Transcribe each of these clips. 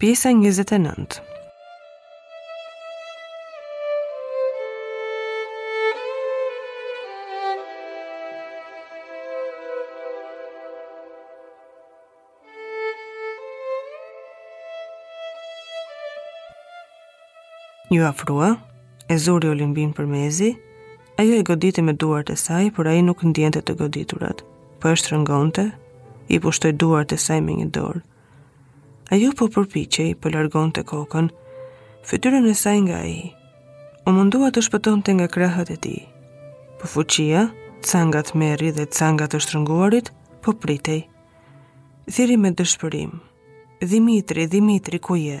Pjesa e njëzet e nëntë. Iu afrua, e zuri Olimbinë për mezi, ajo e goditi me duart e saj, por ai nuk ndiente të goditurat, po e shtrëngonte, i pushtoi duart e saj me një dorë, Ajo po përpiqej, po largonte kokën, fytyrën e saj nga ai. U mundua të shpëtonte nga krahët e tij. Po fuqia, ca nga tmerri dhe ca nga të shtrënguarit, po pritej. Thirri me dëshpërim. Dhimitri, Dhimitri, ku je?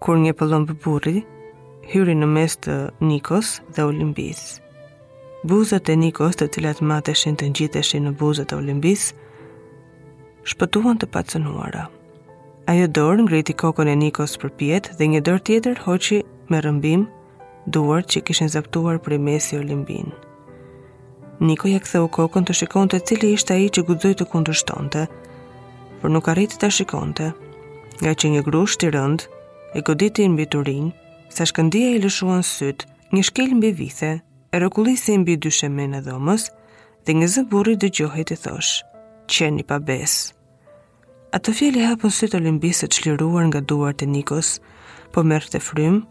Kur një pëllëmbë burri, hyri në mes të Nikos dhe Olimbisë. Buzët e Nikos të cilat mateshin të ngjiteshin në buzët e Olimbisë, shpëtuan të pacënuara. Ajo dorë ngriti kokën e Nikos përpjetë dhe një dorë tjetër hoqi me rrëmbim duart që kishin zaptuar prej mesi Olimbinë. Nikoja ktheu kokën të shikonte cili ishte ai që guxoi të kundërshtonte, por nuk arriti ta shikonte, ngaqë një grusht i rëndë e goditi mbi turinj, sa shkëndija i lëshuan sytë, një shkelm mbi vithe, e rrokullisi mbi dyshemenë e dhomës dhe një zë burri dëgjoi t'i thosh: "Qen i pabesë." Ato fjalë i hapën sytë Olimbisë, e çliruar nga duart e Nikos, po merrte frymë,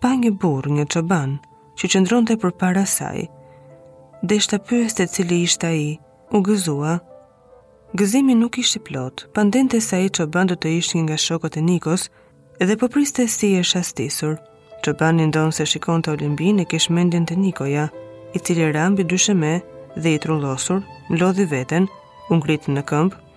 Pa një burrë, një çoban, që qëndronte përpara saj. Desh ta pyeste cili ishte ai, u gëzua. Gëzimi nuk ishte i plotë, pandehte se ai çoban do të ishte një nga shokët e Nikos dhe po priste si e shastisur. Çobani ndonëse shikonte Olimbinë e kish mendjen te Nikoja, i cili ra mbi dysheme dhe i trullosur, mblodhi veten, u ngrit në këmbë,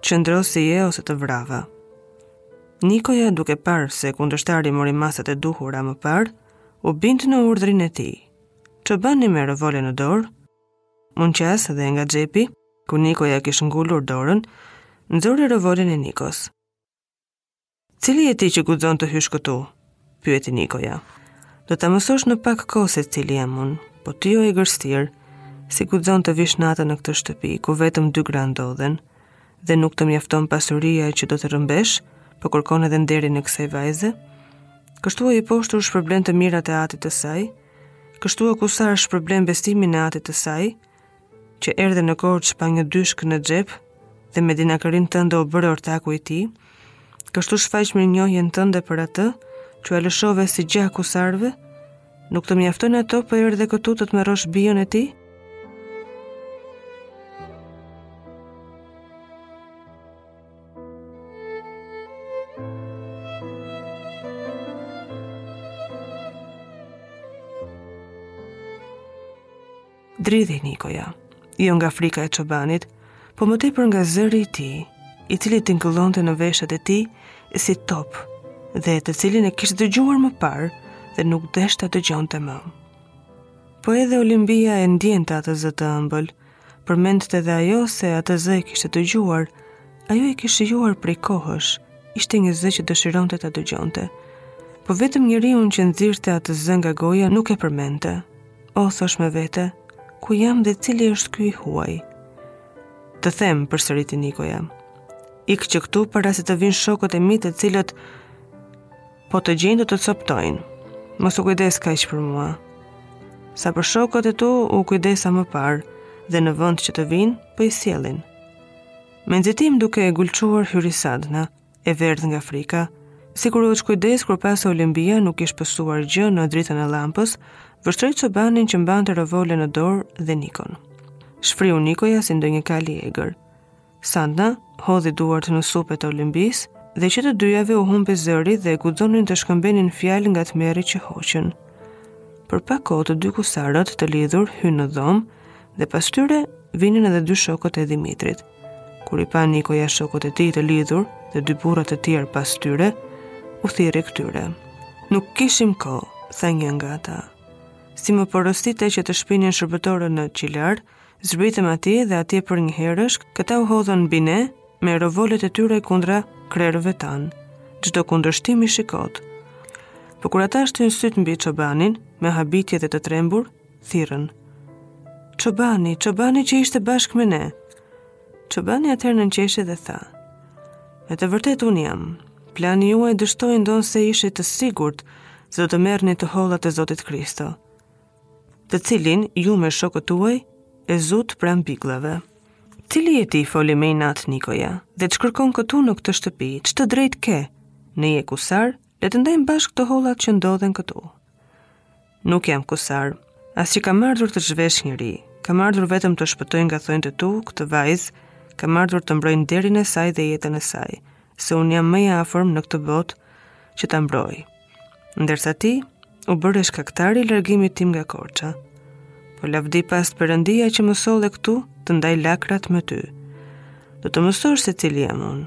Qëndro si je ose të vrava. Nikoja duke parë se kundërshtari mori masat e duhura më parë, u bind në urdhrin e tij. Çobani me revole në dorë m'u qas dhe nga xhepi, ku Nikoja kish ngulur dorën, nxori revolen e Nikos. Cili je ti që guxon të hysh këtu? pyeti Nikoja. Do ta mësosh në pak kohë se cili jam unë, po ti o egërsirë, si guxon të vish natën në këtë shtëpi ku vetëm dy gra ndodhen dhe nuk të mjafton pasuria që do të rrëmbesh, po kërkon edhe nderin e kësaj vajze? Kështu, o i poshtër, shpërblen të mirat e atit të saj, kështu, o kusar, shpërblen besimin e atit të saj, që erdhe në Korçë pa një dyshkë në xhep dhe me dinakërinë tënde u bëre ortaku i tij, kështu shfaq mirënjohjen tënde për atë, që ua lëshove si gjah kusarëve, nuk të mjaftojnë ato, po erdhe këtu të tmerrosh bijën e tij? Dridhej Nikoja, jo nga frika e çobanit, po më tepër nga zëri i tij, i cili tingëllonte në veshët e tij si top, dhe të cilin e kishte dëgjuar më parë dhe nuk desh ta dëgjonte më. Po edhe Olimpia e ndiente atë zë të ëmbël, përmendte dhe ajo se atë zë e kishte dëgjuar, ajo e kish shijuar prej kohësh, ishte një zë që dëshironte ta dëgjonte. Po vetëm njeriun që nxirrte atë zë nga goja nuk e përmendte. O, thosh me vete, ku jam dhe cili është ky i huaj? Të them, përsëriti Nikoja. Ik që këtu para se të vijnë shokët e mi të cilët po të gjejnë do të të coptojnë. Mos u kujdes kaq për mua. Sa për shokët e tu u kujdesa më parë dhe në vend që të vijnë, po i sjellin. Me nxitim duke gulçuar hyri Sandna. e verdhë nga frika. Sikur u shkujdes, kur pa se Olimpia nuk ish pësuar gjë, në dritën e llambës vështroi çobanin që mbante revole në dorë dhe Nikon. Shfryu Nikoja si ndonjë kalë i egër. Sandna hodhi duart në supe të Olimpisë, dhe që të dyjave u humbi zëri dhe s'guxonin të shkëmbenin fjalë nga tmerri që hoqën. Për pak kohë të dy kusarët të lidhur hynë në dhomë dhe pas tyre vinin edhe dy shokët e Dimitrit. Kur i pa Nikoja shokët e tij të lidhur dhe dy burra të tjerë pas tyre, u thirri këtyre. Nuk kishim kohë, tha një nga ata. Si më porosite që të shpinim shërbëtorët në qilar, zbritëm atje dhe atje përnjëherësh, këta u hodhën mbi ne me rovolet e tyre kundra krerëve tanë. Çdo kundërshtim ish i kotë. Po kur ata shtynë sytë mbi çobanin, me habitje dhe të trembur, thirrën. Çobani, çobani që ishte bashkë me ne. Çobani atëherë nënqeshi dhe tha: Me të vërtetë unë jam. Plani juaj dështoi ndonëse ishit të sigurt se do të merrni të hollat e Zotit Kristo, të cilin ju me shokët tuaj e zutë pranë biglave. Cili je ti, foli me inat Nikoja, dhe ç'kërkon këtu në këtë shtëpi? Ç'të drejtë ke? Në je kusar, Le të ndajmë bashkë të hollat që ndodhen këtu. Nuk jam kusar, as që kam ardhur të zhvesh njeri, kam ardhur vetëm të shpëtoj nga thonjtë e tu këtë vajzë, kam ardhur të mbroj nderin e saj dhe jetën e saj, se unë jam më i afërm në këtë botë që ta mbroj. Ndërsa ti, u bëre shkaktari i largimit tim nga Korça. Po lavdi pastë perëndia që më solle këtu të ndaj lakrat me ty. Do të mësosh se cili jam unë.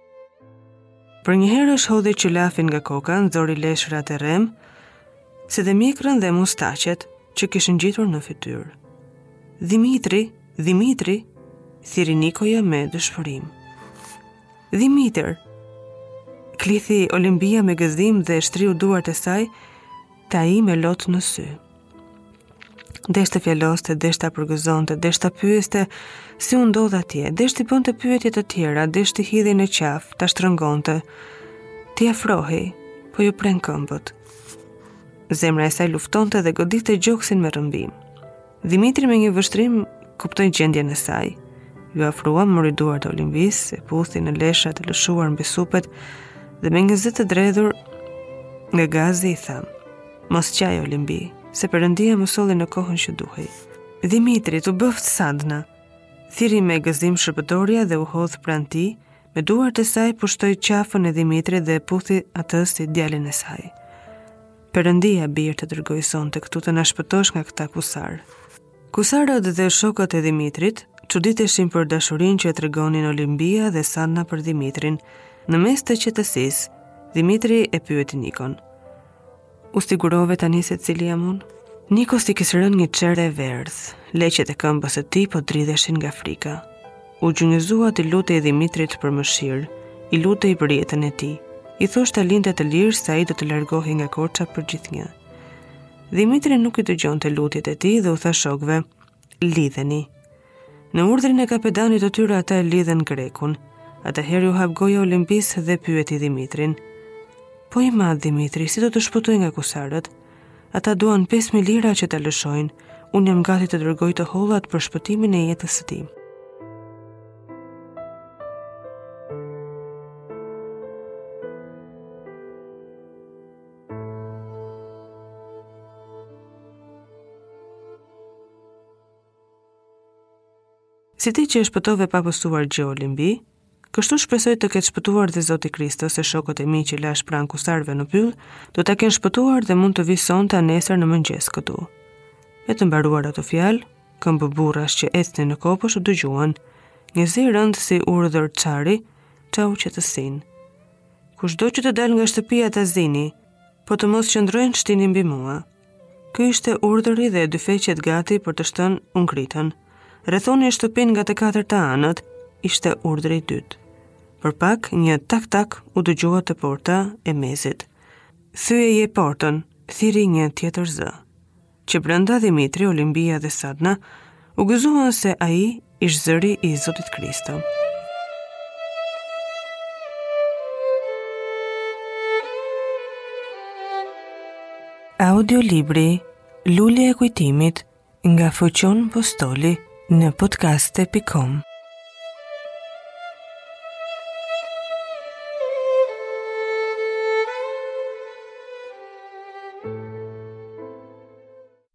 Përnjëherësh hodhi qylafin nga koka, nxori leshrat e rremë, si dhe mjekrën dhe mustaqet që kish ngjitur në fytyrë. Dhimitri, Dhimitri, thirri Nikoja me dëshpërim. Dhimitër, klithi Olimbia me gëzim dhe shtriu duart e saj, te ai me lot në sy. Desh të fjaloste, desh ta përgëzonte, desh ta pyeste si u ndodh atje, desh t'i bënte pyetje të tjera, desh t'i hidhej në qafë, ta shtrëngonte, t'i afrohej, po iu prenë këmbët. Zemra e saj luftonte dhe godiste gjoksin me rrëmbim. Dhimitri me një vështrim kuptoi gjendjen e saj. Iu afrua, mori duart e Olimbisë, e puthi në leshrat e lëshuar mbi supet, dhe me një zë të dredhur nga gazi i tha. Mos qaj Olimbi, se perëndia më solli në kohën që duhej. Dhimitri, t'u bëftë Sadna. Thirri me gëzim shërbëtorja dhe u hodh pranë tij, me duart e saj pushtoi qafën e Dhimitrit dhe puthi atë si djalin e saj. Perëndia bir të dërgoi sonte këtu të na shpëtosh nga këta kusarë. Kusarët dhe shokët e Dhimitrit, çuditeshin për dashurinë që e tregonin Olimbia dhe Sadna për Dhimitrin, në mes të qetësisë, Dhimitri e pyeti Nikon. U sigurove tani se cili jam unë? Nikos i kish rënë një çehre e verdhë, leqet e këmbës së tij po dridheshin nga frika. U gjunjëzua t'i lutej Dhimitrit për mëshirë, i lutej për jetën e tij. I thosh ta linte të lirë se ai do të largohej nga Korça përgjithnjë. Dhimitri nuk i dëgjonte lutjet e tij dhe u tha shokëve, Lidheni. Në urdhrin e kapedanit të tyre ata e lidhën grekun. Atëherë iu hap goja Olimbisë dhe pyeti Dhimitrin. Po im atë, Dhimitri, si do të shpëtojë nga kusarët? Ata duan 5.000 lira që ta lëshojnë. Unë jam gati të dërgoj të hollat për shpëtimin e jetës së tij. Si ti që e shpëtove pa pësuar gjë, Olimbi, kështu shpresoj të ketë shpëtuar dhe Zoti Kristo se shokët e mi që lashë pranë kusarve në pyll, do ta kenë shpëtuar dhe mund të vijë sonte a nesër në mëngjes këtu. Me të mbaruar ato fjalë, këmbë burrash që ecnin në kopësht u dëgjuan, një zë i rëndë si urdhër çari, çau qetësinë. Kushdo që të dalë nga shtëpia ta zini, po të mos qëndrojnë shtini mbi mua. Ky ishte urdhëri dhe dyfeqet gati për të shtënë u ngritën. Rrethojeni shtëpinë nga të katër të anët, ishte urdhëri i dytë. Për pak, një tak-tak u dëgjua te porta e mezit. Thyeje portën, thirri një tjetër zë. Që brënda Dhimitri, Olimbia dhe Sadna, u gëzuan se ai ish zëri i Zotit Kristo. Audiolibri Lulja e kujtimit nga Foqion Postoli në podcaste.com